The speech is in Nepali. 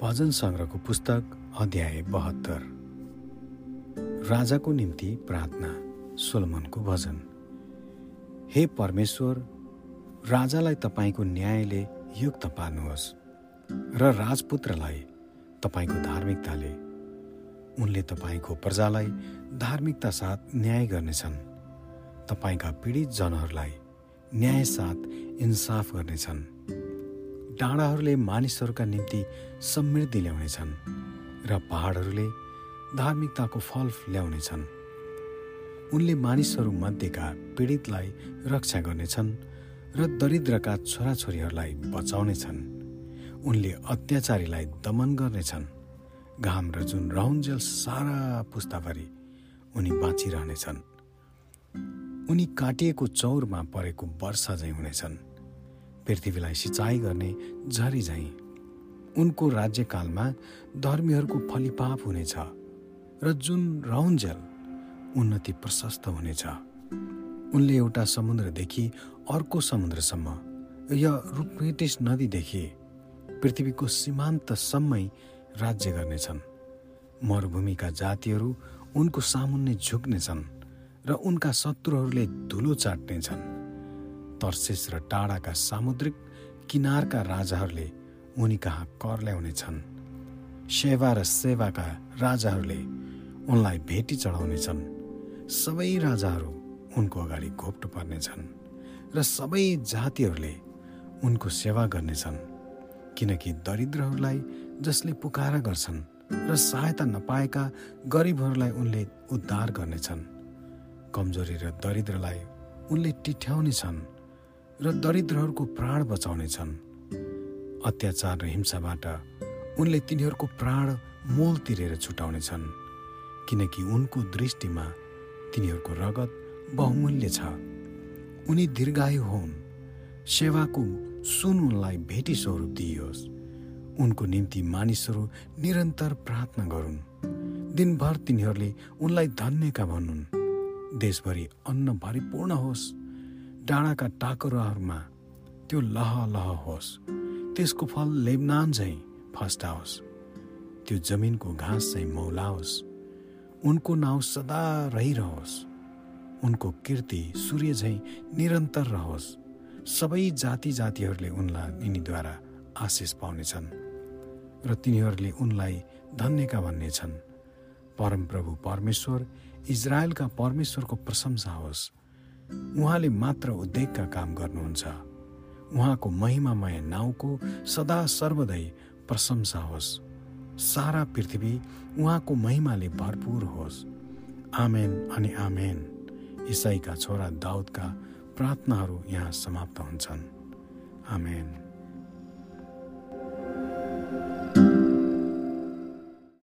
भजन सङ्ग्रहको पुस्तक अध्याय बहत्तर। राजाको निम्ति प्रार्थना सोलमनको भजन। हे परमेश्वर राजालाई तपाईँको न्यायले युक्त पार्नुहोस् र राजपुत्रलाई तपाईँको धार्मिकताले। उनले तपाईँको प्रजालाई धार्मिकता साथ न्याय गर्नेछन्। तपाईँका पीडित जनहरूलाई न्याय साथ इन्साफ गर्नेछन्। डाँडाहरूले मानिसहरूका निम्ति समृद्धि ल्याउनेछन् र पहाडहरूले धार्मिकताको फल ल्याउनेछन्। उनले मानिसहरू मध्येका पीडितलाई रक्षा गर्नेछन् र दरिद्रका छोराछोरीहरूलाई बचाउनेछन्। उनले अत्याचारीलाई दमन गर्नेछन्। घाम र जुन रहन्जेल सारा पुस्ताभरि उनी बाँचिरहनेछन्। उनी काटिएको चौरमा परेको वर्षा झैँ हुनेछन्। पृथ्वीलाई सिँचाइ गर्ने झरी झैँ। उनको राज्यकालमा धर्मीहरूको फलिपाप हुनेछ र जुन रहन्जेल उन्नति प्रशस्त हुनेछ। उनले एउटा समुद्रदेखि अर्को समुद्रसम्म या रुपमेटिस नदीदेखि पृथ्वीको सीमान्तसम्मै राज्य गर्नेछन्। मरुभूमिका जातिहरू उनको सामुन्ने झुक्नेछन् र उनका शत्रुहरूले धुलो चाट्नेछन्। तर्सेस र टाढाका सामुद्रिक किनारका राजाहरूले उनी कहाँ कर ल्याउनेछन्। सेवा र सेवाका राजाहरूले उनलाई भेटी चढाउनेछन्। सबै राजाहरू उनको अगाडि घोप्टो पर्नेछन् र सबै जातिहरूले उनको सेवा गर्नेछन् किनकि दरिद्रहरूलाई जसले पुकारा गर्छन् र सहायता नपाएका गरिबहरूलाई उनले उद्धार गर्नेछन्। कमजोरी र दरिद्रलाई उनले टिठ्याउनेछन्। र दरिद्रहरूको प्राण बचाउनेछन् अत्याचार र हिंसाबाट उनले तिनीहरूको प्राण मोल तिरेर छुटाउनेछन् किनकि उनको दृष्टिमा तिनीहरूको रगत बहुमूल्य छ। उनी दीर्घायु हुन् सेवाको सुन उनलाई भेटी स्वरूप दिइयोस्। उनको निम्ति मानिसहरू निरन्तर प्रार्थना गरून्। दिनभर तिनीहरूले उनलाई धन्यका भन्नुन्। देशभरि अन्न भरिपूर्ण होस्। डाँडाका टाकराहरूमा त्यो लह लह होस्। त्यसको फल लेबनान झैँ फस्टाओस्। त्यो जमिनको घाँस चाहिँ मौलाओस्। उनको नाउँ सदा रहिरहोस्। उनको कीर्ति सूर्य झैँ निरन्तर रहोस्। सबै जाति जातिहरूले उनलाई यिनीद्वारा आशिष पाउनेछन् र तिनीहरूले उनलाई धन्यका भन्नेछन्। परमप्रभु परमेश्वर इजरायलका परमेश्वरको प्रशंसा होस्। उहाँले मात्र उद्वेगका काम गर्नुहुन्छ। उहाँको महिमामय नाउँको सदा सर्वदै प्रशंसा होस्। सारा पृथ्वी उहाँको महिमाले भरपुर होस्। आमेन अनि आमेन। इसाईका छोरा दाउदका प्रार्थनाहरू यहाँ समाप्त हुन्छन्। आमेन।